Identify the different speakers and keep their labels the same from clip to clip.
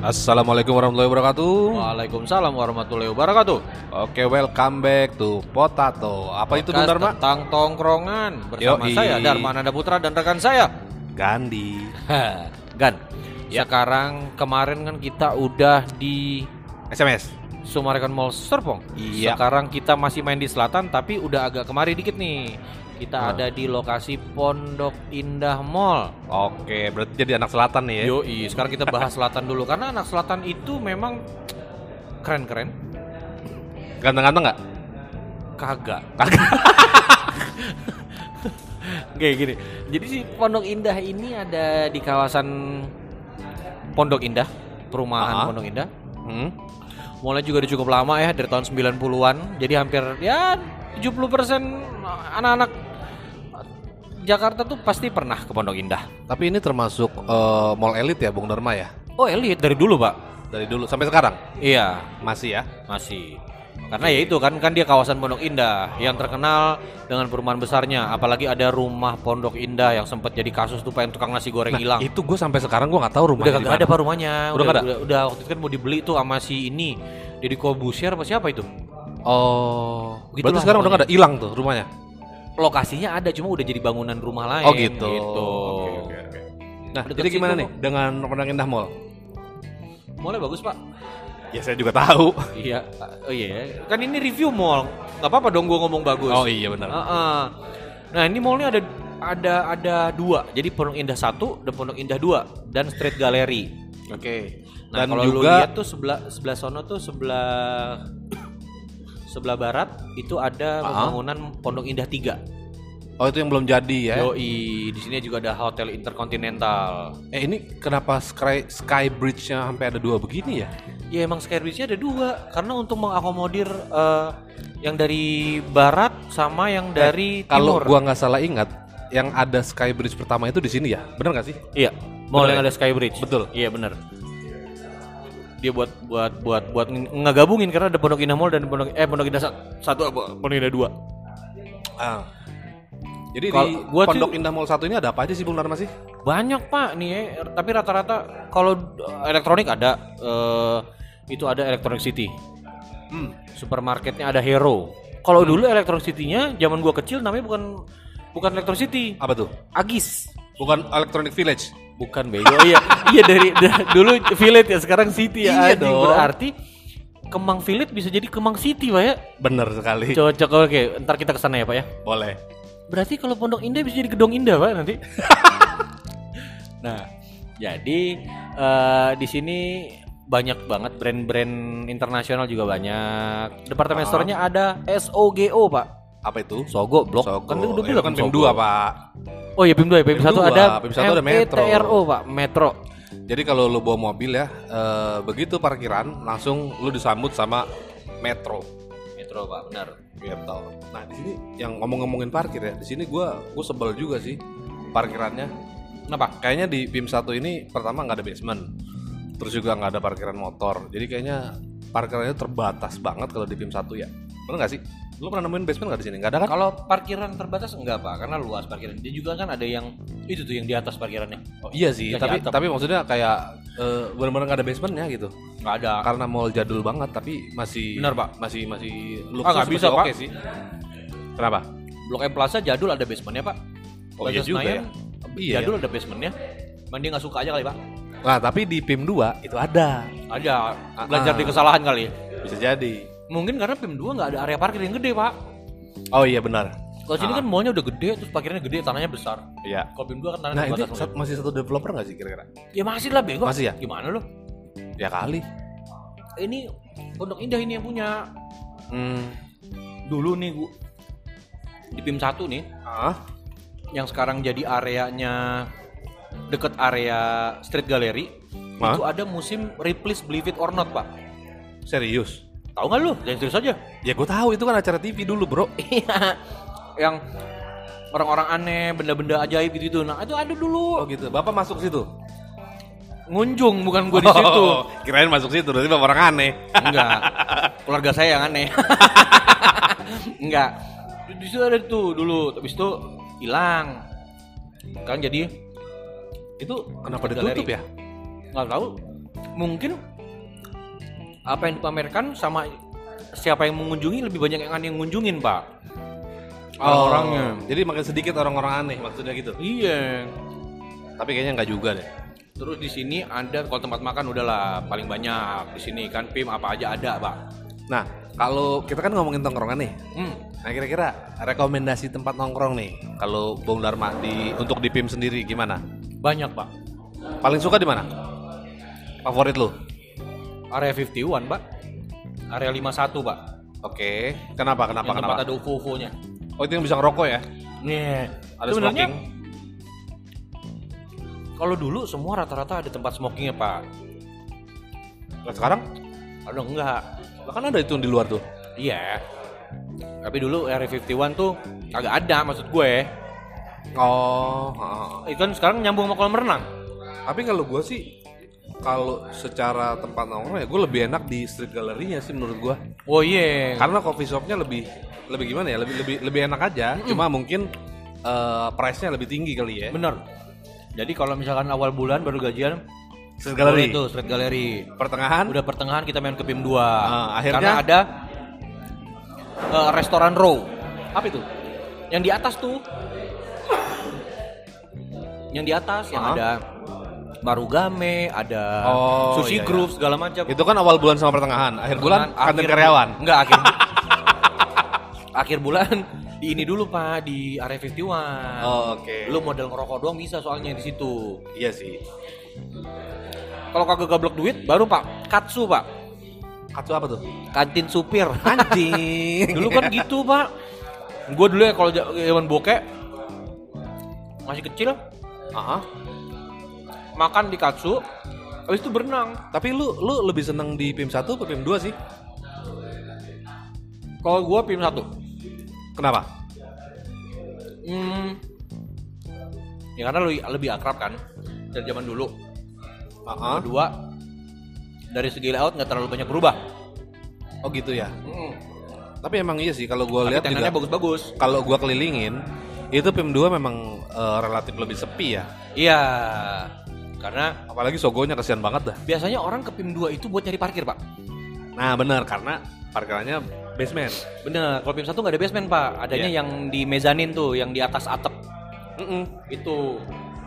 Speaker 1: Assalamualaikum warahmatullahi wabarakatuh.
Speaker 2: Waalaikumsalam warahmatullahi wabarakatuh.
Speaker 1: Oke, welcome back to Potato. Apa itu Bung
Speaker 2: Podcast
Speaker 1: Dharma?
Speaker 2: Tentang tongkrongan bersama
Speaker 1: Yoi.
Speaker 2: saya Dharma Nanda Putra dan rekan saya.
Speaker 1: Gandhi.
Speaker 2: Gan.
Speaker 1: Ya.
Speaker 2: Sekarang kemarin kan kita udah di
Speaker 1: SMS.
Speaker 2: Summarecon Mall Serpong.
Speaker 1: Iya.
Speaker 2: Sekarang kita masih main di selatan tapi udah agak kemari dikit nih. Kita
Speaker 1: Ah.
Speaker 2: ada di lokasi Pondok Indah Mall.
Speaker 1: Oke, berarti jadi anak selatan nih ya.
Speaker 2: Yoi, sekarang kita bahas selatan dulu karena anak selatan itu memang keren-keren.
Speaker 1: Ganteng-ganteng nggak?
Speaker 2: Kagak. Kayak gini. Jadi si Pondok Indah ini ada di kawasan Pondok Indah, perumahan
Speaker 1: Ah.
Speaker 2: Pondok Indah.
Speaker 1: Hmm?
Speaker 2: Mulai juga udah cukup lama ya dari tahun 90-an. Jadi hampir ya 70% anak-anak Jakarta tuh pasti pernah ke Pondok Indah.
Speaker 1: Tapi ini termasuk eh, mall elit ya, Bung Dharma ya?
Speaker 2: Oh, elit dari dulu, Pak.
Speaker 1: Dari dulu sampai sekarang
Speaker 2: Iya,
Speaker 1: masih ya.
Speaker 2: masih. Karena ya itu kan kan dia kawasan Pondok Indah yang terkenal dengan perumahan besarnya, apalagi ada rumah Pondok Indah yang sempat jadi kasus tuh pengen tukang nasi goreng hilang.
Speaker 1: Itu gue sampai sekarang gue nggak tahu
Speaker 2: Udah
Speaker 1: rumahnya
Speaker 2: kagak ada pak rumahnya.
Speaker 1: Udah
Speaker 2: Udah,
Speaker 1: ada?
Speaker 2: udah, udah waktu itu kan mau dibeli tuh sama si ini. Jadi Kobusier apa siapa itu?
Speaker 1: Oh,
Speaker 2: Gitu
Speaker 1: berarti sekarang udah nggak ada hilang tuh rumahnya.
Speaker 2: Lokasinya ada cuma udah jadi bangunan rumah lain.
Speaker 1: Oh gitu.
Speaker 2: gitu.
Speaker 1: Oke, oke, oke. Nah, jadi gimana nih dengan Pondok Indah Mall?
Speaker 2: Mulai bagus pak.
Speaker 1: Ya saya juga tahu.
Speaker 2: Iya. Oh iya. Kan ini review mall. Gak apa-apa dong gua ngomong bagus.
Speaker 1: Oh iya benar.
Speaker 2: Heeh. Nah ini mallnya ada ada ada dua. Jadi Pondok Indah satu dan Pondok Indah dua dan Street Gallery.
Speaker 1: Oke.
Speaker 2: Nah
Speaker 1: Dan
Speaker 2: kalau lu lihat tuh sebelah sebelah sono tuh sebelah sebelah barat itu ada
Speaker 1: Ah.
Speaker 2: pembangunan Pondok Indah 3.
Speaker 1: Oh itu yang belum jadi ya?
Speaker 2: Yoi, di sini juga ada Hotel Intercontinental.
Speaker 1: Eh ini kenapa Sky Sky Bridge-nya sampai ada dua begini ya?
Speaker 2: Ya emang Skybridge-nya ada dua karena untuk mengakomodir eh, yang dari barat sama yang dari
Speaker 1: Eh, Kalau
Speaker 2: timur.
Speaker 1: gua nggak salah ingat, yang ada Sky Bridge pertama itu di sini ya? Bener nggak sih?
Speaker 2: Iya, mall yang
Speaker 1: ya?
Speaker 2: ada Skybridge.
Speaker 1: Betul.
Speaker 2: Iya benar. Dia buat buat buat buat nge- ngegabungin karena ada Pondok Indah Mall dan Pondok eh Pondok Indah sa- satu apa? Pondok Indah dua.
Speaker 1: Ah. Jadi
Speaker 2: Kalau
Speaker 1: di
Speaker 2: gua
Speaker 1: Pondok Indah Mall satu ini ada apa aja sih Bung Dharma sih?
Speaker 2: Banyak pak nih, ya. tapi rata-rata kalau eh, elektronik ada eh, itu ada Electronic City.
Speaker 1: Hmm.
Speaker 2: Supermarketnya ada Hero. Kalau dulu Electronic City-nya zaman gua kecil namanya bukan bukan Electronic City,
Speaker 1: Apa tuh?
Speaker 2: Agis.
Speaker 1: Bukan Electronic Village.
Speaker 2: Bukan bego. iya, iya dari da- dulu Village ya sekarang City ya.
Speaker 1: Iya
Speaker 2: Anjing,
Speaker 1: dong.
Speaker 2: Berarti Kemang Village bisa jadi Kemang City pak ya.
Speaker 1: Bener sekali.
Speaker 2: Cocok oke, ntar kita ke sana ya pak ya.
Speaker 1: Boleh.
Speaker 2: Berarti kalau Pondok Indah bisa jadi Gedong Indah pak nanti. nah, jadi eh, di sini banyak banget brand-brand internasional juga banyak. Departemen
Speaker 1: Ah.
Speaker 2: store-nya ada SOGO pak.
Speaker 1: Apa itu?
Speaker 2: Sogo blok
Speaker 1: Sogo.
Speaker 2: kan udah
Speaker 1: Eh,
Speaker 2: bilang
Speaker 1: kan PIM. 2, Pak.
Speaker 2: Oh iya PIM 2 ya, PIM,
Speaker 1: PIM
Speaker 2: 1
Speaker 1: dua,
Speaker 2: ada
Speaker 1: PIM satu ada Metro.
Speaker 2: METRO pak, Metro.
Speaker 1: Jadi kalau lu bawa mobil ya, eh, begitu parkiran langsung lu disambut sama Metro.
Speaker 2: Metro pak, benar.
Speaker 1: Gitu. Nah di sini yang ngomong-ngomongin parkir ya, di sini gua gua sebel juga sih parkirannya.
Speaker 2: Kenapa?
Speaker 1: Kayaknya di PIM 1 ini pertama nggak ada basement, terus juga nggak ada parkiran motor. Jadi kayaknya parkirannya terbatas banget kalau di PIM 1 ya. Bener nggak sih? Lu pernah nemuin basement nggak di sini? Nggak ada kan?
Speaker 2: Kalau parkiran terbatas enggak pak, karena luas parkiran. Dia juga kan ada yang itu tuh yang di atas parkirannya.
Speaker 1: Oh, iya sih,
Speaker 2: Kasih
Speaker 1: tapi
Speaker 2: atap.
Speaker 1: tapi maksudnya kayak eh, benar-benar nggak ada basementnya gitu.
Speaker 2: Nggak ada.
Speaker 1: Karena mall jadul banget, tapi masih
Speaker 2: Bener, Pak.
Speaker 1: masih masih luksus
Speaker 2: Ah, nggak
Speaker 1: masih
Speaker 2: bisa,
Speaker 1: oke
Speaker 2: Pak.
Speaker 1: sih. Kenapa?
Speaker 2: Blok M Plaza jadul ada basementnya pak.
Speaker 1: Oh,
Speaker 2: Plaza
Speaker 1: iya juga
Speaker 2: Senayan,
Speaker 1: ya. Iya,
Speaker 2: Jadul ada basementnya. Cuman dia nggak suka aja kali pak.
Speaker 1: Nah, tapi di PIM 2 itu ada.
Speaker 2: Ada
Speaker 1: Ah,
Speaker 2: belajar
Speaker 1: ah.
Speaker 2: di kesalahan kali.
Speaker 1: Bisa jadi.
Speaker 2: Mungkin karena PIM 2 nggak ada area parkir yang gede pak.
Speaker 1: Oh iya benar.
Speaker 2: Kalau sini
Speaker 1: Ah.
Speaker 2: kan mallnya udah gede, terus parkirnya gede, tanahnya besar.
Speaker 1: Iya.
Speaker 2: Kalau PIM 2 kan tanahnya
Speaker 1: Nah, sat- masih satu developer nggak sih kira-kira?
Speaker 2: Ya masih lah bego.
Speaker 1: Masih ya?
Speaker 2: Gimana lo?
Speaker 1: Ya kali.
Speaker 2: Ini Pondok Indah ini yang punya.
Speaker 1: Hmm.
Speaker 2: Dulu nih gua di PIM 1 nih
Speaker 1: Ah,
Speaker 2: yang sekarang jadi areanya deket area Street Gallery
Speaker 1: Hah?
Speaker 2: itu ada musim Ripley's Believe It or Not pak
Speaker 1: serius?
Speaker 2: Tahu nggak lu jangan serius aja
Speaker 1: Ya gue tahu itu kan acara TV dulu, Bro.
Speaker 2: iya yang orang-orang aneh benda-benda ajaib gitu, -gitu. nah itu ada dulu
Speaker 1: Oh gitu. Bapak masuk situ.
Speaker 2: ngunjung bukan gue di situ
Speaker 1: Oh, kirain masuk situ, berarti bapak orang aneh.
Speaker 2: enggak keluarga saya yang aneh enggak di situ ada tuh dulu habis itu hilang kan jadi
Speaker 1: itu kenapa
Speaker 2: Galeri.
Speaker 1: ditutup ya?
Speaker 2: nggak tahu mungkin apa yang dipamerkan sama siapa yang mengunjungi lebih banyak yang aneh yang ngunjungin pak
Speaker 1: Oh, Jadi makin sedikit orang-orang aneh maksudnya gitu.
Speaker 2: iya
Speaker 1: Tapi kayaknya nggak juga deh.
Speaker 2: terus di sini ada kalau tempat makan udahlah paling banyak di sini kan pim apa aja ada pak
Speaker 1: Nah, kalau kita kan ngomongin tongkrongan nih.
Speaker 2: hmm.
Speaker 1: Nah, kira-kira rekomendasi tempat nongkrong nih kalau Bung Dharma di untuk di PIM sendiri gimana?
Speaker 2: banyak pak
Speaker 1: Paling suka di mana? Favorit lu?
Speaker 2: Area 51 pak area 51 pak
Speaker 1: Oke. Kenapa? Kenapa?
Speaker 2: yang tempat
Speaker 1: Kenapa?
Speaker 2: ada UFO-UFO-nya
Speaker 1: Oh, itu yang bisa ngerokok ya?
Speaker 2: Nih,
Speaker 1: Ada
Speaker 2: sebenarnya
Speaker 1: smoking.
Speaker 2: kalau dulu semua rata-rata ada tempat smokingnya pak.
Speaker 1: Nah, sekarang?
Speaker 2: Ada enggak?
Speaker 1: Lah kan ada itu di luar tuh.
Speaker 2: Iya. Tapi dulu Area 51 tuh kagak ada maksud gue.
Speaker 1: Oh, heeh.
Speaker 2: Itu kan sekarang nyambung sama kolam renang.
Speaker 1: Tapi kalau gue sih kalau secara tempat nongkrong ya gue lebih enak di street gallery-nya sih menurut gue.
Speaker 2: Oh iya.
Speaker 1: Karena coffee shopnya lebih lebih gimana ya? Lebih lebih lebih enak aja. Cuma mungkin eh, price-nya lebih tinggi kali ya.
Speaker 2: Bener. Jadi kalau misalkan awal bulan baru gajian
Speaker 1: Street gallery.
Speaker 2: tuh street gallery.
Speaker 1: Pertengahan
Speaker 2: Udah pertengahan kita main ke PIM 2.
Speaker 1: Ah, akhirnya?
Speaker 2: Karena ada eh, restoran row.
Speaker 1: apa itu?
Speaker 2: Yang di atas tuh. Yang di atas yang
Speaker 1: Ah.
Speaker 2: ada Marugame, ada
Speaker 1: Oh,
Speaker 2: Sushi
Speaker 1: iya,
Speaker 2: Groove segala macam.
Speaker 1: Itu kan awal bulan sama pertengahan. Akhir bulan
Speaker 2: Pertengahan,
Speaker 1: kantin
Speaker 2: akhir-
Speaker 1: karyawan.
Speaker 2: Enggak, akhir akhir bulan di ini dulu Pak di area 51.
Speaker 1: Oh, oke.
Speaker 2: Lu model ngerokok doang bisa soalnya di situ.
Speaker 1: Iya sih.
Speaker 2: Kalau kagak gablok duit baru Pak Katsu Pak.
Speaker 1: Katsu apa tuh?
Speaker 2: Kantin supir.
Speaker 1: Anjing.
Speaker 2: dulu kan gitu Pak. Gue dulu ya kalau zaman bokeh masih kecil
Speaker 1: Aha.
Speaker 2: Makan di Katsu habis itu berenang.
Speaker 1: Tapi lu lu lebih seneng di PIM 1 atau PIM 2 sih?
Speaker 2: Kalau gua PIM satu.
Speaker 1: Kenapa?
Speaker 2: Hmm. Ya karena lebih, lebih akrab kan dari zaman dulu.
Speaker 1: Aha.
Speaker 2: Kedua, dari segi layout nggak terlalu banyak berubah.
Speaker 1: Oh gitu ya. Tapi emang iya sih kalau gua lihat juga
Speaker 2: bagus-bagus.
Speaker 1: kalau gua kelilingin itu PIM 2 memang eh, relatif lebih sepi ya.
Speaker 2: Iya. Karena
Speaker 1: Apalagi Sogonya kasihan banget dah.
Speaker 2: biasanya orang ke PIM 2 itu buat nyari parkir, Pak.
Speaker 1: Nah, benar karena parkirannya basement.
Speaker 2: Bener, kalau PIM 1 nggak ada basement, Pak. Adanya
Speaker 1: Iya.
Speaker 2: yang di mezanin tuh, yang di atas atap.
Speaker 1: Mm-mm.
Speaker 2: Itu.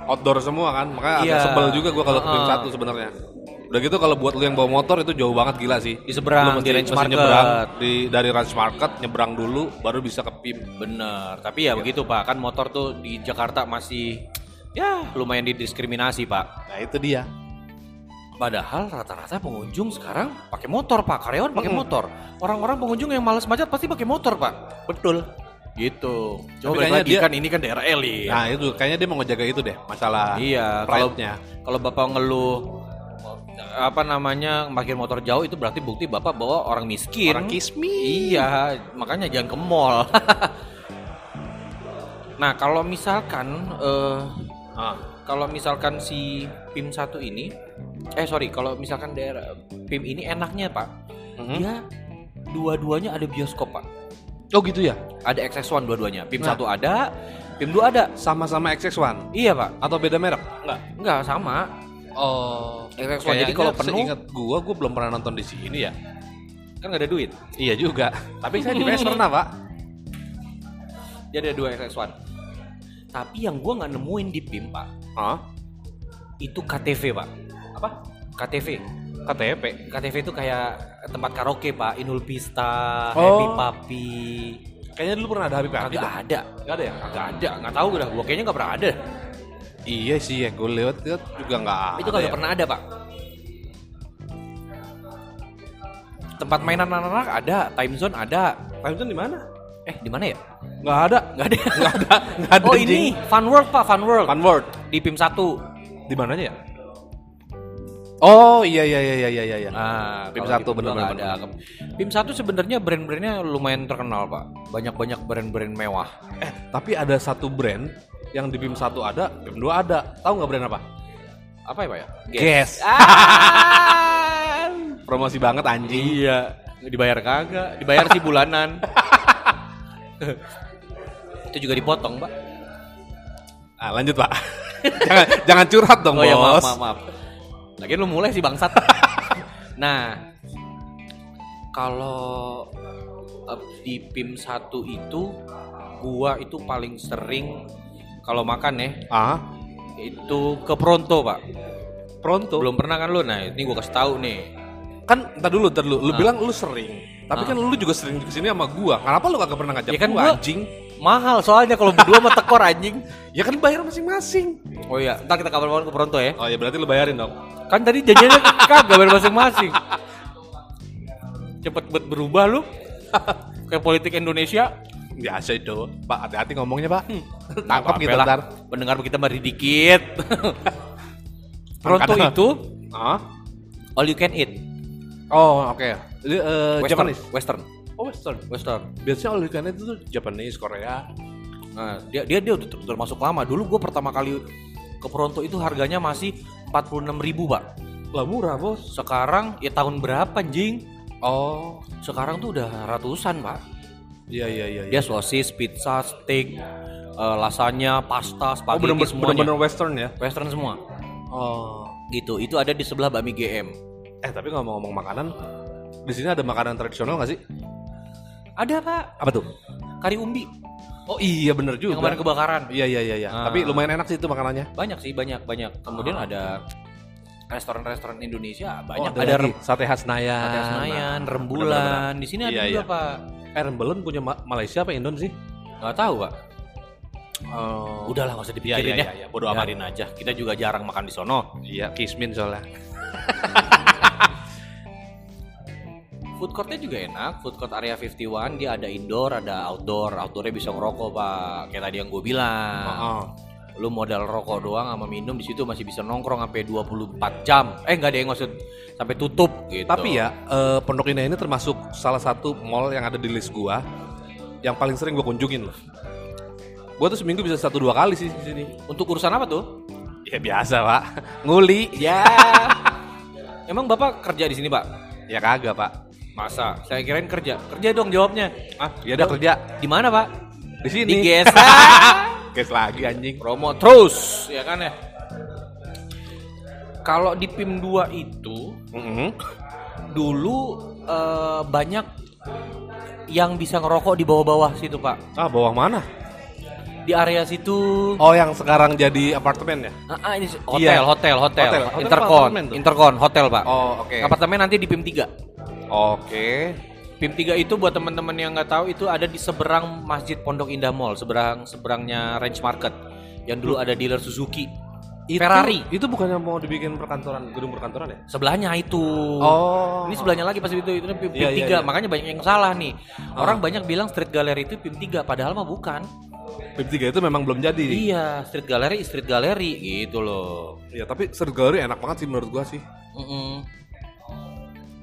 Speaker 1: Outdoor semua kan. Makanya
Speaker 2: Iya.
Speaker 1: agak sebel juga gua kalau ke PIM
Speaker 2: Heeh.
Speaker 1: 1 sebenarnya. Udah gitu kalau buat lu yang bawa motor itu jauh banget gila sih.
Speaker 2: Di seberang,
Speaker 1: Lu
Speaker 2: di range market.
Speaker 1: nyebrang di dari range market nyebrang dulu baru bisa ke PIM.
Speaker 2: Bener, tapi ya begitu, Pak. Kan motor tuh di Jakarta masih ya lumayan didiskriminasi, Pak.
Speaker 1: Nah, itu dia.
Speaker 2: Padahal rata-rata pengunjung sekarang pakai motor, Pak. Karyawan pakai
Speaker 1: Mm-mm.
Speaker 2: motor. Orang-orang pengunjung yang malas macet pasti pakai motor, Pak.
Speaker 1: Betul.
Speaker 2: Gitu. Coba balik lagi
Speaker 1: dia-
Speaker 2: kan ini kan daerah elit.
Speaker 1: Nah, itu kayaknya dia mau ngejaga itu deh, masalah
Speaker 2: Iya, kalau kalau Bapak ngeluh apa namanya parkir motor jauh itu berarti bukti Bapak bawa orang miskin.
Speaker 1: Orang kismi.
Speaker 2: Iya, makanya jangan ke mall. nah, kalau misalkan eh
Speaker 1: Ah,
Speaker 2: kalau misalkan si PIM 1 ini eh sorry, kalau misalkan daerah PIM ini enaknya, Pak.
Speaker 1: mhm.
Speaker 2: Dia dua-duanya ada bioskop, Pak.
Speaker 1: Oh gitu ya?
Speaker 2: Ada XX1 dua-duanya. PIM
Speaker 1: Nah.
Speaker 2: 1 ada, PIM 2 ada.
Speaker 1: Sama-sama XX1
Speaker 2: Iya, Pak.
Speaker 1: atau beda merek? Enggak.
Speaker 2: Enggak sama.
Speaker 1: Oh,
Speaker 2: XX1 jadi kalau penuh
Speaker 1: Ingat gua, gua belum pernah nonton di sini ya.
Speaker 2: kan nggak ada duit.
Speaker 1: Iya juga. Tapi saya di PS pernah, Pak.
Speaker 2: Dia ada dua XX1. Tapi yang gua nggak nemuin di PIM, Pak,
Speaker 1: Hah?
Speaker 2: itu KTV, Pak.
Speaker 1: Apa?
Speaker 2: KTV.
Speaker 1: KTP.
Speaker 2: KTV itu kayak tempat karaoke, Pak. Inul Pista,
Speaker 1: Oh.
Speaker 2: Happy Papi.
Speaker 1: Kayaknya dulu pernah ada Habib Habib.
Speaker 2: Kagak ada.
Speaker 1: Enggak ada ya?
Speaker 2: Kagak ada. Nggak tahu dah. Gua kayaknya nggak pernah ada.
Speaker 1: Iya sih ya, gue lewat lihat juga nggak ada.
Speaker 2: itu kagak
Speaker 1: ya.
Speaker 2: pernah ada, Pak. Tempat mainan anak-anak ada, time zone ada.
Speaker 1: Time Zone di mana?
Speaker 2: Eh, di mana ya?
Speaker 1: Nggak ada.
Speaker 2: Nggak ada.
Speaker 1: Nggak ada. Nggak ada.
Speaker 2: Oh, ini Fun World, Pak, Fun World.
Speaker 1: Fun World.
Speaker 2: Di PIM 1.
Speaker 1: Di mananya ya? Oh iya iya iya iya iya iya.
Speaker 2: Nah,
Speaker 1: PIM
Speaker 2: kalau di
Speaker 1: 1 bener,
Speaker 2: dua nggak
Speaker 1: bener,
Speaker 2: ada. PIM 1 sebenarnya brand-brandnya lumayan terkenal, Pak. Banyak-banyak brand-brand mewah.
Speaker 1: Eh, tapi ada satu brand yang di PIM 1 ada, PIM 2 ada. Tahu nggak brand apa?
Speaker 2: Apa ya, Pak ya?
Speaker 1: Guess.
Speaker 2: Ah!
Speaker 1: Promosi banget anjing.
Speaker 2: iya. Dibayar kagak? Dibayar sih bulanan. Itu juga dipotong, Pak.
Speaker 1: Ah, lanjut, Pak. jangan jangan curhat dong,
Speaker 2: oh ya, maaf,
Speaker 1: Bos.
Speaker 2: maaf, maaf. Lagian lu mulai sih bangsat. nah, kalau eh, di PIM 1 itu gua itu paling sering kalau makan ya
Speaker 1: Ah,
Speaker 2: itu ke Pronto, Pak.
Speaker 1: pronto.
Speaker 2: Belum pernah kan lu? Nah, ini gua kasih tahu nih.
Speaker 1: Kan entar dulu, entar dulu. Lu
Speaker 2: Ah.
Speaker 1: bilang lu sering. Tapi
Speaker 2: Ah.
Speaker 1: kan lu juga sering ke sini sama gua. Kenapa lu kagak pernah ngajak
Speaker 2: Ya kan
Speaker 1: gua,
Speaker 2: gua-
Speaker 1: anjing?
Speaker 2: Mahal soalnya kalau berdua sama tekor anjing.
Speaker 1: Ya kan bayar masing-masing.
Speaker 2: Oh iya, ntar kita kabar-kabar ke Pronto ya.
Speaker 1: Oh ya berarti lu bayarin dong.
Speaker 2: Kan tadi janjinya kagak bayar masing-masing. Cepet bet berubah lu. Kayak politik Indonesia.
Speaker 1: Biasa itu. Pak, hati-hati ngomongnya, Pak.
Speaker 2: Nggak
Speaker 1: Tangkap gitu
Speaker 2: lah.
Speaker 1: ntar.
Speaker 2: Pendengar kita mari dikit. Pronto itu all you can eat.
Speaker 1: Oh, oke. Jadi eh,
Speaker 2: Western.
Speaker 1: Japanese.
Speaker 2: Western.
Speaker 1: Oh, Western.
Speaker 2: Western.
Speaker 1: Biasanya all you can eat itu Japanese, Korea.
Speaker 2: Nah, dia dia dia udah ter- termasuk lama. Dulu gue pertama kali ke Pronto itu harganya masih 46.000 ribu pak.
Speaker 1: Lah murah, Bos.
Speaker 2: Sekarang ya tahun berapa jing?
Speaker 1: Oh,
Speaker 2: Sekarang tuh udah ratusan pak.
Speaker 1: iya iya iya.
Speaker 2: Dia sosis, pizza, steak, eh, lasanya, pasta,
Speaker 1: oh,
Speaker 2: spaghetti
Speaker 1: bener-bener
Speaker 2: semuanya.
Speaker 1: bener-bener western ya.
Speaker 2: Western semua.
Speaker 1: Oh.
Speaker 2: Gitu. Itu ada di sebelah bakmi GM.
Speaker 1: Eh, tapi ngomong-ngomong makanan, di sini ada makanan tradisional nggak sih?
Speaker 2: Ada pak.
Speaker 1: Apa tuh?
Speaker 2: Kari umbi.
Speaker 1: Oh iya bener juga.
Speaker 2: Yang kemarin kebakaran.
Speaker 1: Iya iya iya iya.
Speaker 2: Ah.
Speaker 1: Tapi lumayan enak sih itu makanannya.
Speaker 2: Banyak sih, banyak banyak. Kemudian ada restoran-restoran Indonesia banyak.
Speaker 1: Oh,
Speaker 2: ada
Speaker 1: lagi.
Speaker 2: rem-
Speaker 1: sate khas Nayan.
Speaker 2: Sate Senayan,
Speaker 1: Nah,
Speaker 2: rembulan. Di sini ada
Speaker 1: Iya,
Speaker 2: juga
Speaker 1: iya.
Speaker 2: pak.
Speaker 1: Eh, Rembelen punya Ma- Malaysia apa Indon sih?
Speaker 2: Nggak tahu pak.
Speaker 1: Oh.
Speaker 2: Udahlah nggak usah dipikirin
Speaker 1: Iya, iya,
Speaker 2: ya.
Speaker 1: iya, iya. Bodo amat.
Speaker 2: Biarin aja. Kita juga jarang makan di sono.
Speaker 1: Iya, Kismin soalnya.
Speaker 2: Food courtnya juga enak. Food court area 51 dia ada indoor, ada outdoor. Outdoornya bisa ngerokok pak. Kayak tadi yang gue bilang.
Speaker 1: Oh.
Speaker 2: Lu modal rokok doang sama minum di situ masih bisa nongkrong sampai 24 jam. Eh nggak ada yang maksud sampai tutup gitu.
Speaker 1: Tapi ya, eh, Pondok Indah ini termasuk salah satu mall yang ada di list gua yang paling sering gua kunjungin loh. Gua tuh seminggu bisa satu dua kali sih di sini.
Speaker 2: untuk urusan apa tuh?
Speaker 1: Ya biasa pak, nguli.
Speaker 2: Ya. Emang bapak kerja di sini pak?
Speaker 1: Ya kagak pak.
Speaker 2: Masa? Saya kirain kerja. Kerja dong jawabnya.
Speaker 1: Ah, ya udah kerja
Speaker 2: Di mana pak?
Speaker 1: di sini.
Speaker 2: Di GES.
Speaker 1: Guys lagi anjing.
Speaker 2: Promo terus, ya kan ya. Kalau di PIM 2 itu
Speaker 1: Mhm.
Speaker 2: dulu eh, banyak yang bisa ngerokok di bawah-bawah situ pak.
Speaker 1: Ah, bawah mana?
Speaker 2: Di area situ.
Speaker 1: Oh, yang sekarang jadi apartemen ya?
Speaker 2: Ah, ah, ini hotel,
Speaker 1: Iya.
Speaker 2: hotel, hotel,
Speaker 1: Hotel.
Speaker 2: Intercon, intercon, hotel pak.
Speaker 1: Oh, oke.
Speaker 2: Apartemen nanti di PIM 3
Speaker 1: Oke.
Speaker 2: PIM 3 itu buat teman-teman yang nggak tahu itu ada di seberang Masjid Pondok Indah Mall, seberang seberangnya Range Market yang dulu ada dealer Suzuki.
Speaker 1: Itu,
Speaker 2: Ferrari.
Speaker 1: Itu bukannya mau dibikin perkantoran, gedung perkantoran ya?
Speaker 2: Sebelahnya itu.
Speaker 1: Oh.
Speaker 2: Ini sebelahnya lagi pas itu itu PIM,
Speaker 1: iya,
Speaker 2: 3,
Speaker 1: iya.
Speaker 2: makanya banyak yang salah nih. Orang banyak bilang Street Gallery itu PIM 3 padahal mah bukan.
Speaker 1: PIM 3 itu memang belum jadi.
Speaker 2: Iya, Street Gallery Street Gallery gitu loh.
Speaker 1: Iya, tapi Street Gallery enak banget sih menurut gua sih.
Speaker 2: Mm-mm.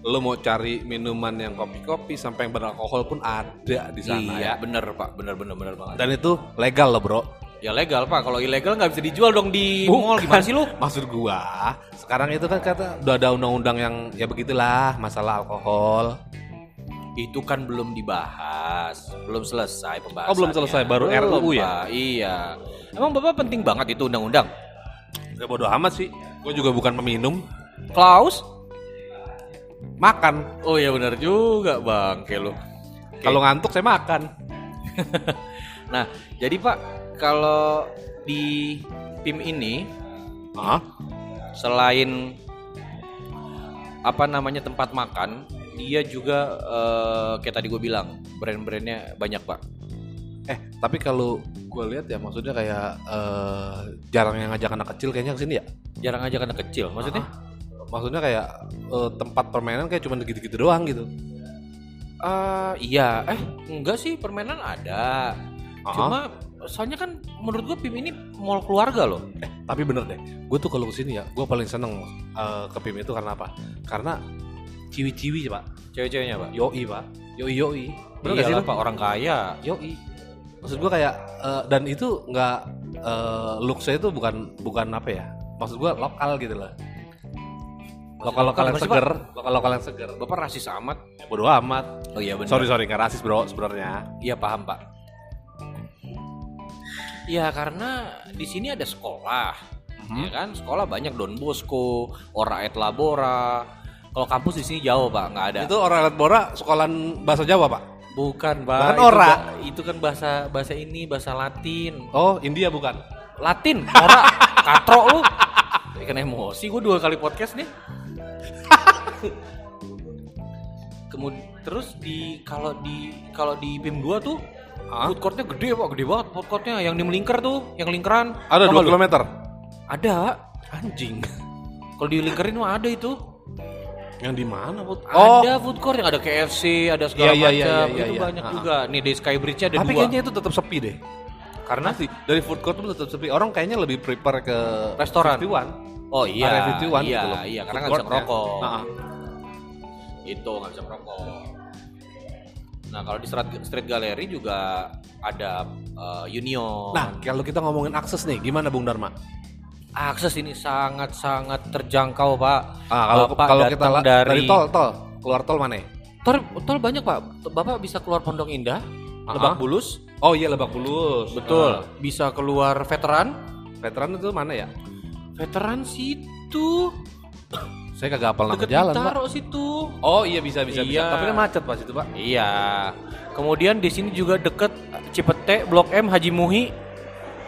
Speaker 1: Lo mau cari minuman yang kopi-kopi sampai yang beralkohol pun ada di sana
Speaker 2: iya,
Speaker 1: ya.
Speaker 2: bener Pak, bener bener bener banget.
Speaker 1: Dan itu legal loh, Bro.
Speaker 2: Ya legal Pak, kalau ilegal nggak bisa dijual dong di
Speaker 1: Bukan.
Speaker 2: mall gimana sih lu?
Speaker 1: Maksud gua, sekarang itu kan kata udah ada undang-undang yang ya begitulah masalah alkohol.
Speaker 2: Itu kan belum dibahas, belum selesai pembahasannya.
Speaker 1: Oh, belum selesai, baru
Speaker 2: Belum,
Speaker 1: RUU ya?
Speaker 2: Pak, Iya. Emang Bapak penting banget itu undang-undang?
Speaker 1: Ya bodo amat sih. Gua juga bukan peminum.
Speaker 2: Klaus?
Speaker 1: Makan.
Speaker 2: Oh iya benar juga bang, kayak lu.
Speaker 1: Kalau ngantuk saya makan.
Speaker 2: Nah, jadi Pak, kalau di PIM ini
Speaker 1: Hah?
Speaker 2: selain apa namanya tempat makan, dia juga eh, kayak tadi gue bilang brand-brandnya banyak Pak.
Speaker 1: Eh, tapi kalau gua lihat ya maksudnya kayak eh, jarang yang ngajak anak kecil kayaknya ke sini ya.
Speaker 2: Jarang aja anak kecil, maksudnya?
Speaker 1: Maksudnya kayak eh, tempat permainan kayak cuma gitu-gitu doang gitu.
Speaker 2: Eh, iya, eh enggak sih permainan ada.
Speaker 1: Ah.
Speaker 2: Cuma soalnya kan menurut gue PIM ini mall keluarga loh.
Speaker 1: Tapi bener deh, gue tuh kalau ke sini ya, gue paling seneng eh, ke PIM itu karena apa? Karena ciwi-ciwi pak,
Speaker 2: Cewek-ceweknya Pak.
Speaker 1: yoi pak, yoi yoi. Bener gak sih
Speaker 2: Iyalah,
Speaker 1: lu?
Speaker 2: Pak orang kaya.
Speaker 1: Yoi. Maksud gue kayak eh, dan itu nggak uh, looksnya itu bukan bukan apa ya? Maksud gue lokal gitu lah. Lokal lokal yang seger, lokal lokal yang seger.
Speaker 2: Bapak rasis amat.
Speaker 1: Bodoh amat.
Speaker 2: Oh iya benar.
Speaker 1: Sorry sorry nggak rasis bro sebenarnya.
Speaker 2: Iya paham pak. Ya karena di sini ada sekolah, ya kan sekolah banyak Don Bosco Ora et Labora kalau kampus di sini jauh pak nggak ada
Speaker 1: Itu orang alat bora sekolahan bahasa Jawa, Pak.
Speaker 2: bukan pak itu,
Speaker 1: ora.
Speaker 2: ba- itu kan bahasa bahasa ini bahasa Latin
Speaker 1: Oh, India bukan.
Speaker 2: Latin ora katro lu ikan emosi gue dua kali podcast nih kemudian terus di kalau di kalau di PIM 2 tuh
Speaker 1: Hah?
Speaker 2: food courtnya gede pak gede banget food courtnya yang di melingkar tuh yang lingkaran
Speaker 1: Ada
Speaker 2: Tau
Speaker 1: 2
Speaker 2: nggak lu?
Speaker 1: km.
Speaker 2: ada
Speaker 1: Anjing.
Speaker 2: kalau di lingkarin mah ada itu
Speaker 1: Yang di mana, Put?
Speaker 2: ada food court yang ada KFC ada segala
Speaker 1: Oh. Iya, iya, iya,
Speaker 2: macam
Speaker 1: iya,
Speaker 2: itu
Speaker 1: iya.
Speaker 2: banyak juga nih di Skybridge ada
Speaker 1: Tapi
Speaker 2: dua
Speaker 1: kayaknya itu tetap sepi deh. Karena sih dari food court itu tetap sepi. Orang kayaknya lebih prepare ke
Speaker 2: Restoran.
Speaker 1: 51.
Speaker 2: Oh iya
Speaker 1: Area 51
Speaker 2: iya
Speaker 1: gitu loh.
Speaker 2: iya karena nggak bisa merokok
Speaker 1: Nah,
Speaker 2: itu nggak bisa merokok nah kalau di street, street gallery juga ada uh, Union
Speaker 1: Nah, kalau kita ngomongin akses nih, gimana Bung Dharma?
Speaker 2: akses ini sangat sangat terjangkau pak
Speaker 1: Ah, kalau
Speaker 2: Bapak
Speaker 1: kalau kita la- dari, tol, tol, keluar tol mana? ya?
Speaker 2: tol tol banyak pak bapak bisa keluar Pondok Indah
Speaker 1: Ah.
Speaker 2: Lebak Bulus
Speaker 1: Oh iya Lebak Bulus.
Speaker 2: betul
Speaker 1: Ah.
Speaker 2: bisa keluar veteran
Speaker 1: veteran itu mana ya?
Speaker 2: Veteran situ
Speaker 1: Saya kagak hafal nama jalan, Pak.
Speaker 2: Bintaro situ
Speaker 1: Oh iya bisa bisa bisa.
Speaker 2: Iya.
Speaker 1: Tapi kan macet pas itu, Pak.
Speaker 2: iya kemudian di sini juga deket Cipete Blok M Haji Muhi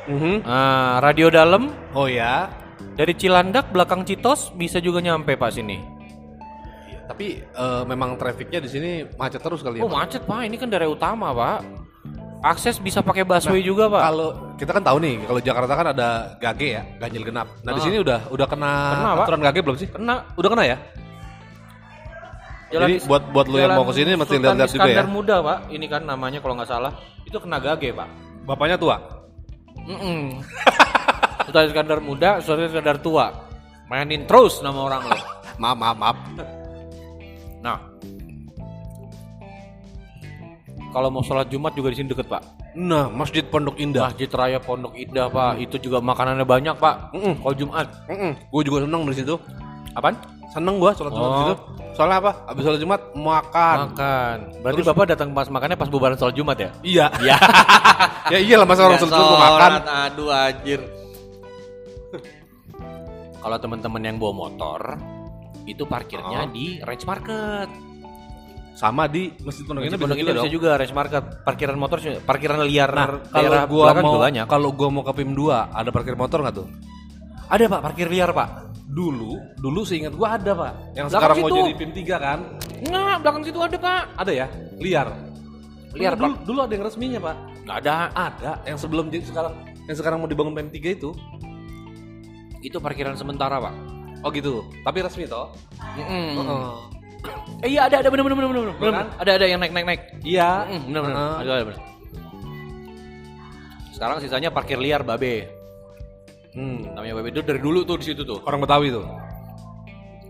Speaker 1: Mhm.
Speaker 2: Nah, radio dalam
Speaker 1: Oh ya.
Speaker 2: dari Cilandak belakang Citos bisa juga nyampe pak sini.
Speaker 1: Tapi eh, memang trafiknya di sini macet terus kali ya.
Speaker 2: Oh
Speaker 1: Pak?
Speaker 2: macet pak, ini kan daerah utama pak. Akses bisa pakai busway juga pak.
Speaker 1: Kalau kita kan tahu nih, kalau Jakarta kan ada gage ya, ganjil genap. Nah, di
Speaker 2: Ah.
Speaker 1: sini udah udah kena,
Speaker 2: Kena, Pak.
Speaker 1: aturan gage belum sih?
Speaker 2: Kena.
Speaker 1: Udah kena ya? Jadi buat buat lu yang
Speaker 2: Jalan
Speaker 1: mau ke sini mesti lihat-lihat juga ya.
Speaker 2: Muda pak, ini kan namanya kalau nggak salah itu kena gage pak.
Speaker 1: Bapaknya tua.
Speaker 2: Mm Sultan Iskandar Muda, Sultan Iskandar tua. Mainin terus nama orang lo.
Speaker 1: Maaf, maaf, maaf.
Speaker 2: Nah, kalau mau sholat Jumat juga di sini deket pak.
Speaker 1: Nah, Masjid Pondok Indah.
Speaker 2: Masjid Raya Pondok Indah pak, itu juga makanannya banyak pak.
Speaker 1: Mm-mm.
Speaker 2: Kalau Jumat,
Speaker 1: Gue juga seneng di situ.
Speaker 2: apaan?
Speaker 1: Seneng gua sholat Jumat di
Speaker 2: Oh.
Speaker 1: situ. Soalnya apa? Habis sholat Jumat makan.
Speaker 2: Makan. Berarti bapak datang pas makannya pas bubaran sholat Jumat ya?
Speaker 1: Iya.
Speaker 2: Iya.
Speaker 1: ya iyalah masa orang sholat Jumat makan.
Speaker 2: Aduh anjir. Kalau teman-teman yang bawa motor, itu parkirnya
Speaker 1: Oh.
Speaker 2: di Range Market.
Speaker 1: Sama di Masjid Pondok Indah
Speaker 2: Pondok Indah
Speaker 1: juga
Speaker 2: bisa
Speaker 1: dong.
Speaker 2: juga Range Market. Parkiran motor, parkiran liar
Speaker 1: Nah, kalau gua mau kalau gua mau ke PIM 2, ada parkir motor nggak tuh?
Speaker 2: Ada pak, parkir liar pak.
Speaker 1: Dulu, dulu seingat gua ada, Pak. Yang
Speaker 2: Belakang
Speaker 1: sekarang mau
Speaker 2: situ.
Speaker 1: jadi PIM 3 kan?
Speaker 2: Nah, belakang situ ada pak.
Speaker 1: Ada ya? Liar.
Speaker 2: Liar,
Speaker 1: dulu, dulu ada yang resminya, Pak.
Speaker 2: Nggak ada.
Speaker 1: Ada yang sebelum jadi sekarang yang sekarang mau dibangun PIM 3 itu.
Speaker 2: Itu parkiran sementara pak.
Speaker 1: Oh gitu. Tapi resmi toh?
Speaker 2: Mm-mm.
Speaker 1: Heeh.
Speaker 2: Eh, iya ada ada bener bener bener bener bener.
Speaker 1: Iya kan?
Speaker 2: Ada ada yang naik naik naik.
Speaker 1: Iya.
Speaker 2: Mm, bener bener.
Speaker 1: Heeh.
Speaker 2: Ada ada bener. Sekarang sisanya parkir liar babe.
Speaker 1: Hmm.
Speaker 2: Namanya babe itu dari dulu tuh di situ tuh.
Speaker 1: Orang Betawi tuh.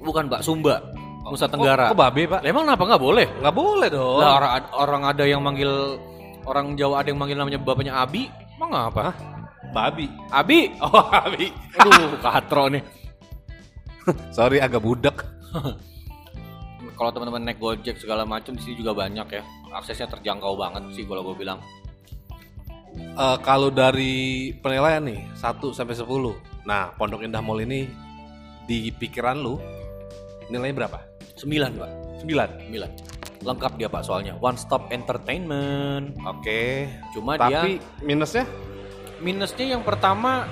Speaker 2: Bukan Mbak Sumba, Nusa Tenggara.
Speaker 1: Kok, kok babe, Pak?
Speaker 2: Lah, emang kenapa nggak boleh?
Speaker 1: Nggak boleh dong.
Speaker 2: Lah orang orang ada yang manggil orang Jawa ada yang manggil namanya bapaknya Abi. Emang apa?
Speaker 1: Hah? Babi.
Speaker 2: Abi.
Speaker 1: Oh, babi.
Speaker 2: Aduh, katro nih.
Speaker 1: Sorry agak budak.
Speaker 2: Kalau teman-teman naik Gojek segala macam di sini juga banyak ya. Aksesnya terjangkau banget sih kalau gue bilang.
Speaker 1: Eh, kalau dari penilaian nih 1 sampai 10. Nah, Pondok Indah Mall ini di pikiran lu nilainya berapa?
Speaker 2: 9, Pak.
Speaker 1: 9.
Speaker 2: 9. Lengkap dia, Pak, soalnya. One stop entertainment.
Speaker 1: Oke.
Speaker 2: Cuma dia
Speaker 1: Tapi minusnya?
Speaker 2: minusnya yang pertama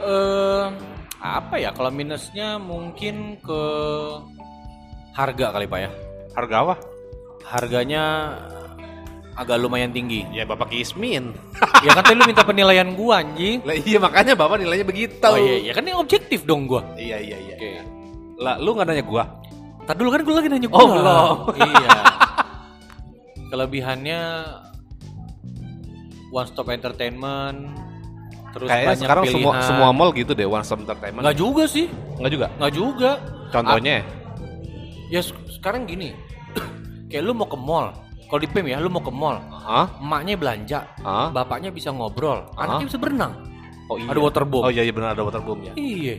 Speaker 2: eh apa ya? Kalau minusnya mungkin ke harga kali, Pak ya.
Speaker 1: Harga apa?
Speaker 2: Harganya agak lumayan tinggi.
Speaker 1: Ya Bapak Kismin.
Speaker 2: ya kan tadi lu minta penilaian gua anjing.
Speaker 1: Lah iya makanya Bapak nilainya begitu.
Speaker 2: Oh iya, ya kan ini objektif dong gua.
Speaker 1: Iya iya iya.
Speaker 2: Oke.
Speaker 1: Lah lu nggak nanya gua?
Speaker 2: Tadi dulu kan gua lagi nanya
Speaker 1: Oh,
Speaker 2: gua.
Speaker 1: belum.
Speaker 2: iya. Kelebihannya one stop entertainment terus
Speaker 1: Kayaknya
Speaker 2: banyak
Speaker 1: sekarang semua
Speaker 2: pilihan.
Speaker 1: semua mall gitu deh, One Stop Entertainment.
Speaker 2: Nggak juga sih.
Speaker 1: Nggak juga.
Speaker 2: Nggak juga.
Speaker 1: Contohnya?
Speaker 2: Ya se- sekarang gini. kayak lu mau ke mall. Kalau di PIM ya, lu mau ke mall.
Speaker 1: Hah?
Speaker 2: Emaknya belanja,
Speaker 1: Hah?
Speaker 2: bapaknya bisa ngobrol, anaknya bisa berenang.
Speaker 1: Oh iya.
Speaker 2: Ada waterboom.
Speaker 1: Oh iya iya benar ada waterboom ya.
Speaker 2: Iya.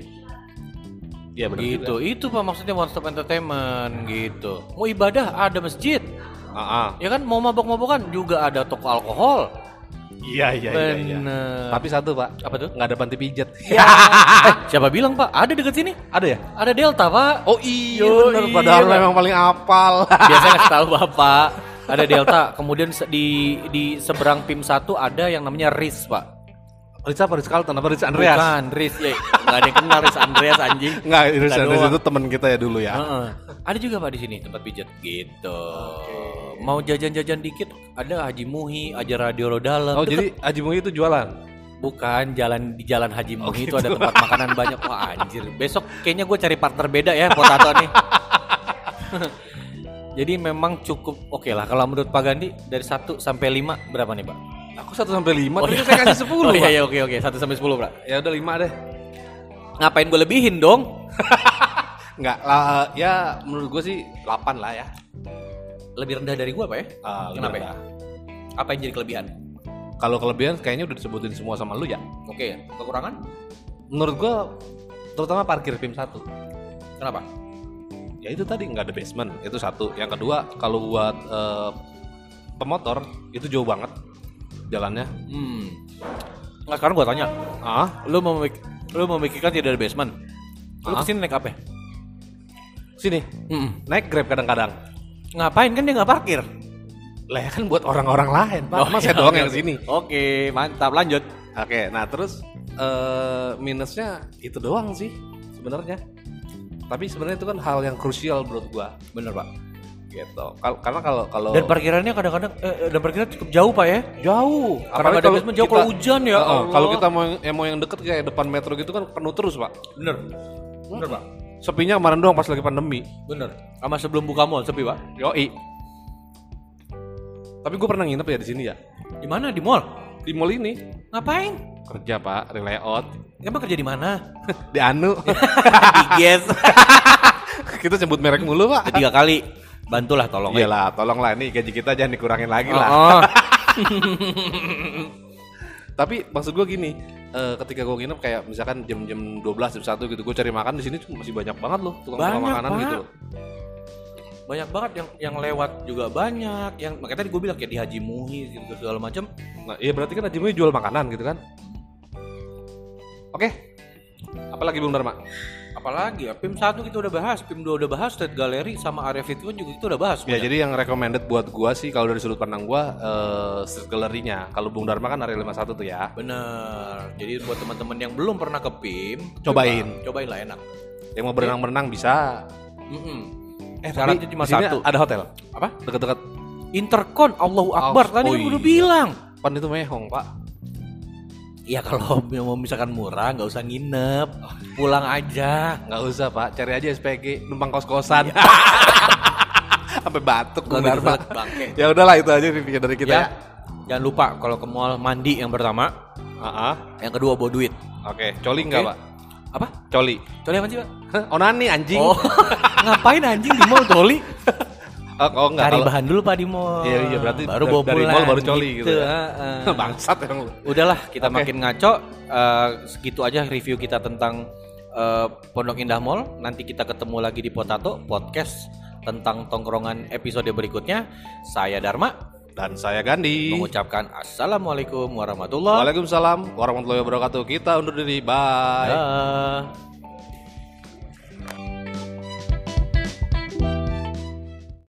Speaker 1: Iya benar.
Speaker 2: gitu. Itu Pak maksudnya one stop entertainment gitu. Mau ibadah ada masjid.
Speaker 1: Ah, ah.
Speaker 2: Ya kan mau mabok-mabokan juga ada toko alkohol.
Speaker 1: Iya iya
Speaker 2: Bener.
Speaker 1: Tapi satu pak,
Speaker 2: Apa tuh?
Speaker 1: nggak ada panti pijat.
Speaker 2: Ya. eh, siapa bilang pak? Ada deket sini.
Speaker 1: ada ya?
Speaker 2: Ada Delta pak.
Speaker 1: Oh iya bener.
Speaker 2: iya,
Speaker 1: Padahal
Speaker 2: Pak.
Speaker 1: memang paling apal.
Speaker 2: Biasanya ngasih tahu bapak. Ada Delta. Kemudian di di seberang PIM 1 ada yang namanya RIS pak.
Speaker 1: Riz apa? Riz Carlton apa Riz Andreas?
Speaker 2: Bukan RIS ya. Nggak ada yang kenal RIS Andreas anjing.
Speaker 1: Nggak, Riz Andreas
Speaker 2: doang.
Speaker 1: itu teman kita ya dulu ya.
Speaker 2: Heeh. Ada juga pak di sini tempat pijat gitu. Mau jajan-jajan dikit ada Haji Muhi, aja Radio Dalam.
Speaker 1: Oh jadi Haji Muhi itu jualan?
Speaker 2: Bukan jalan di jalan Haji
Speaker 1: Oh,
Speaker 2: Muhi itu
Speaker 1: gitu.
Speaker 2: ada tempat makanan banyak. Wah anjir. Besok kayaknya gue cari partner beda ya potato nih. Jadi memang cukup oke lah kalau menurut Pak Gandhi dari 1 sampai 5 berapa nih, Pak?
Speaker 1: Aku 1 sampai 5,
Speaker 2: Oh,
Speaker 1: tapi
Speaker 2: iya.
Speaker 1: saya kasih 10
Speaker 2: Oh iya iya oke oke 1 sampai 10, Pak.
Speaker 1: Ya udah 5 deh.
Speaker 2: Ngapain gue lebihin dong?
Speaker 1: Enggak, lah, ya menurut gue sih 8 lah ya.
Speaker 2: Lebih rendah dari gue, Pak ya?
Speaker 1: Lebih
Speaker 2: Kenapa ya? Apa yang jadi kelebihan?
Speaker 1: Kalau kelebihan kayaknya udah disebutin semua sama lu ya.
Speaker 2: Oke, kekurangan?
Speaker 1: Menurut gue terutama parkir PIM 1.
Speaker 2: Kenapa?
Speaker 1: Ya itu tadi nggak ada basement, itu satu. Yang kedua, kalau buat eh, pemotor itu jauh banget jalannya.
Speaker 2: Hmm. Nggak, sekarang gue tanya.
Speaker 1: Ah,
Speaker 2: Lu memik lu memikirkan tidak ada basement. Lu
Speaker 1: Ah.
Speaker 2: ke sini naik apa?
Speaker 1: sini.
Speaker 2: Mm.
Speaker 1: Naik Grab kadang-kadang.
Speaker 2: Ngapain kan dia nggak parkir?
Speaker 1: Lah ya kan buat orang-orang lain, Pak.
Speaker 2: Oh,
Speaker 1: Mas saya
Speaker 2: iya,
Speaker 1: doang
Speaker 2: oke,
Speaker 1: yang
Speaker 2: oke.
Speaker 1: sini.
Speaker 2: Oke, mantap lanjut.
Speaker 1: Oke, nah terus eh minusnya itu doang sih sebenarnya. Tapi sebenarnya itu kan hal yang krusial menurut gua.
Speaker 2: Bener pak.
Speaker 1: Gitu. Kal- karena kalau kalau
Speaker 2: Dan parkirannya kadang-kadang eh, dan parkiran cukup jauh pak ya.
Speaker 1: jauh,
Speaker 2: Karena
Speaker 1: Apalagi
Speaker 2: nggak ada basement jauh kalau hujan ya. Allah.
Speaker 1: kalau kita mau yang, yang mau yang deket kayak depan metro gitu kan penuh terus, Pak.
Speaker 2: bener, bener pak,
Speaker 1: Sepinya kemarin doang pas lagi pandemi.
Speaker 2: bener. Sama sebelum buka mall sepi pak.
Speaker 1: Yoi. Tapi gue pernah nginep ya di sini ya.
Speaker 2: Di mana di mall?
Speaker 1: Di mall ini
Speaker 2: Ngapain?
Speaker 1: kerja, Pak, relayout.
Speaker 2: Emang kerja di mana?
Speaker 1: di Anu.
Speaker 2: di Yes.
Speaker 1: kita sebut merek mulu, Pak.
Speaker 2: Tiga kali. Bantulah tolong. ya.
Speaker 1: Iyalah, tolonglah ini gaji kita jangan dikurangin lagi
Speaker 2: Oh,
Speaker 1: lah.
Speaker 2: oh.
Speaker 1: Tapi maksud gue gini, eh, ketika gue nginep kayak misalkan jam-jam 12 jam 1 gitu, gue cari makan di sini tuh masih banyak banget loh tukang tukang
Speaker 2: Banyak,
Speaker 1: makanan
Speaker 2: Pak.
Speaker 1: gitu. loh.
Speaker 2: Banyak banget yang yang lewat juga banyak. Yang makanya tadi gue bilang kayak di Haji Muhi gitu segala macam.
Speaker 1: Nah, iya berarti kan Haji Muhi jual makanan gitu kan? Oke. Apalagi Bung Dharma?
Speaker 2: Apalagi ya, PIM 1 kita udah bahas, PIM 2 udah bahas, State Gallery sama area Fitcon juga kita udah bahas.
Speaker 1: Ya jadi yang recommended buat gua sih kalau dari sudut pandang gua eh street gallery-nya. Kalau Bung Dharma kan area 51 tuh ya.
Speaker 2: Bener. Jadi buat teman-teman yang belum pernah ke PIM,
Speaker 1: Cobain.
Speaker 2: coba- cobain lah enak.
Speaker 1: Yang mau berenang-berenang bisa.
Speaker 2: Mm-mm.
Speaker 1: Eh
Speaker 2: Syaratnya cuma satu.
Speaker 1: Ada hotel
Speaker 2: Apa?
Speaker 1: dekat-dekat
Speaker 2: Intercon, Allahu Akbar.
Speaker 1: Oh,
Speaker 2: Tadi
Speaker 1: oh
Speaker 2: kan udah
Speaker 1: iya.
Speaker 2: bilang.
Speaker 1: pan itu mehong, Pak.
Speaker 2: Ya kalau mau misalkan murah, nggak usah nginep, pulang aja.
Speaker 1: Nggak usah, Pak. Cari aja SPG numpang kos-kosan. Sampai batuk Bung
Speaker 2: Nggak gitu
Speaker 1: Dharma.
Speaker 2: banget, bangke.
Speaker 1: Ya udahlah itu aja review dari kita
Speaker 2: Ya, jangan lupa kalau ke mall mandi yang pertama,
Speaker 1: Ah, ah.
Speaker 2: yang kedua bawa duit.
Speaker 1: Oke, coli enggak,
Speaker 2: Oke.
Speaker 1: Pak?
Speaker 2: Apa?
Speaker 1: Coli.
Speaker 2: Coli apa sih, Pak?
Speaker 1: Onani anjing.
Speaker 2: Oh, ngapain anjing di mall coli?
Speaker 1: Oh, oh enggak
Speaker 2: Cari
Speaker 1: kalau
Speaker 2: bahan dulu Pak di mall.
Speaker 1: Iya, iya, berarti
Speaker 2: baru
Speaker 1: dari-
Speaker 2: bawa
Speaker 1: dari
Speaker 2: pulang
Speaker 1: mall baru coli gitu ya.
Speaker 2: heeh.
Speaker 1: bangsat emang lu.
Speaker 2: Udahlah, kita
Speaker 1: Oke.
Speaker 2: makin ngaco. Eh, segitu aja review kita tentang eh, Pondok Indah Mall. Nanti kita ketemu lagi di Potato Podcast tentang tongkrongan episode berikutnya. Saya Dharma
Speaker 1: Dan saya Gandhi.
Speaker 2: mengucapkan Assalamualaikum warahmatullahi
Speaker 1: Waalaikumsalam warahmatullahi wabarakatuh. Kita undur diri. Bye.
Speaker 2: wabarakatuh.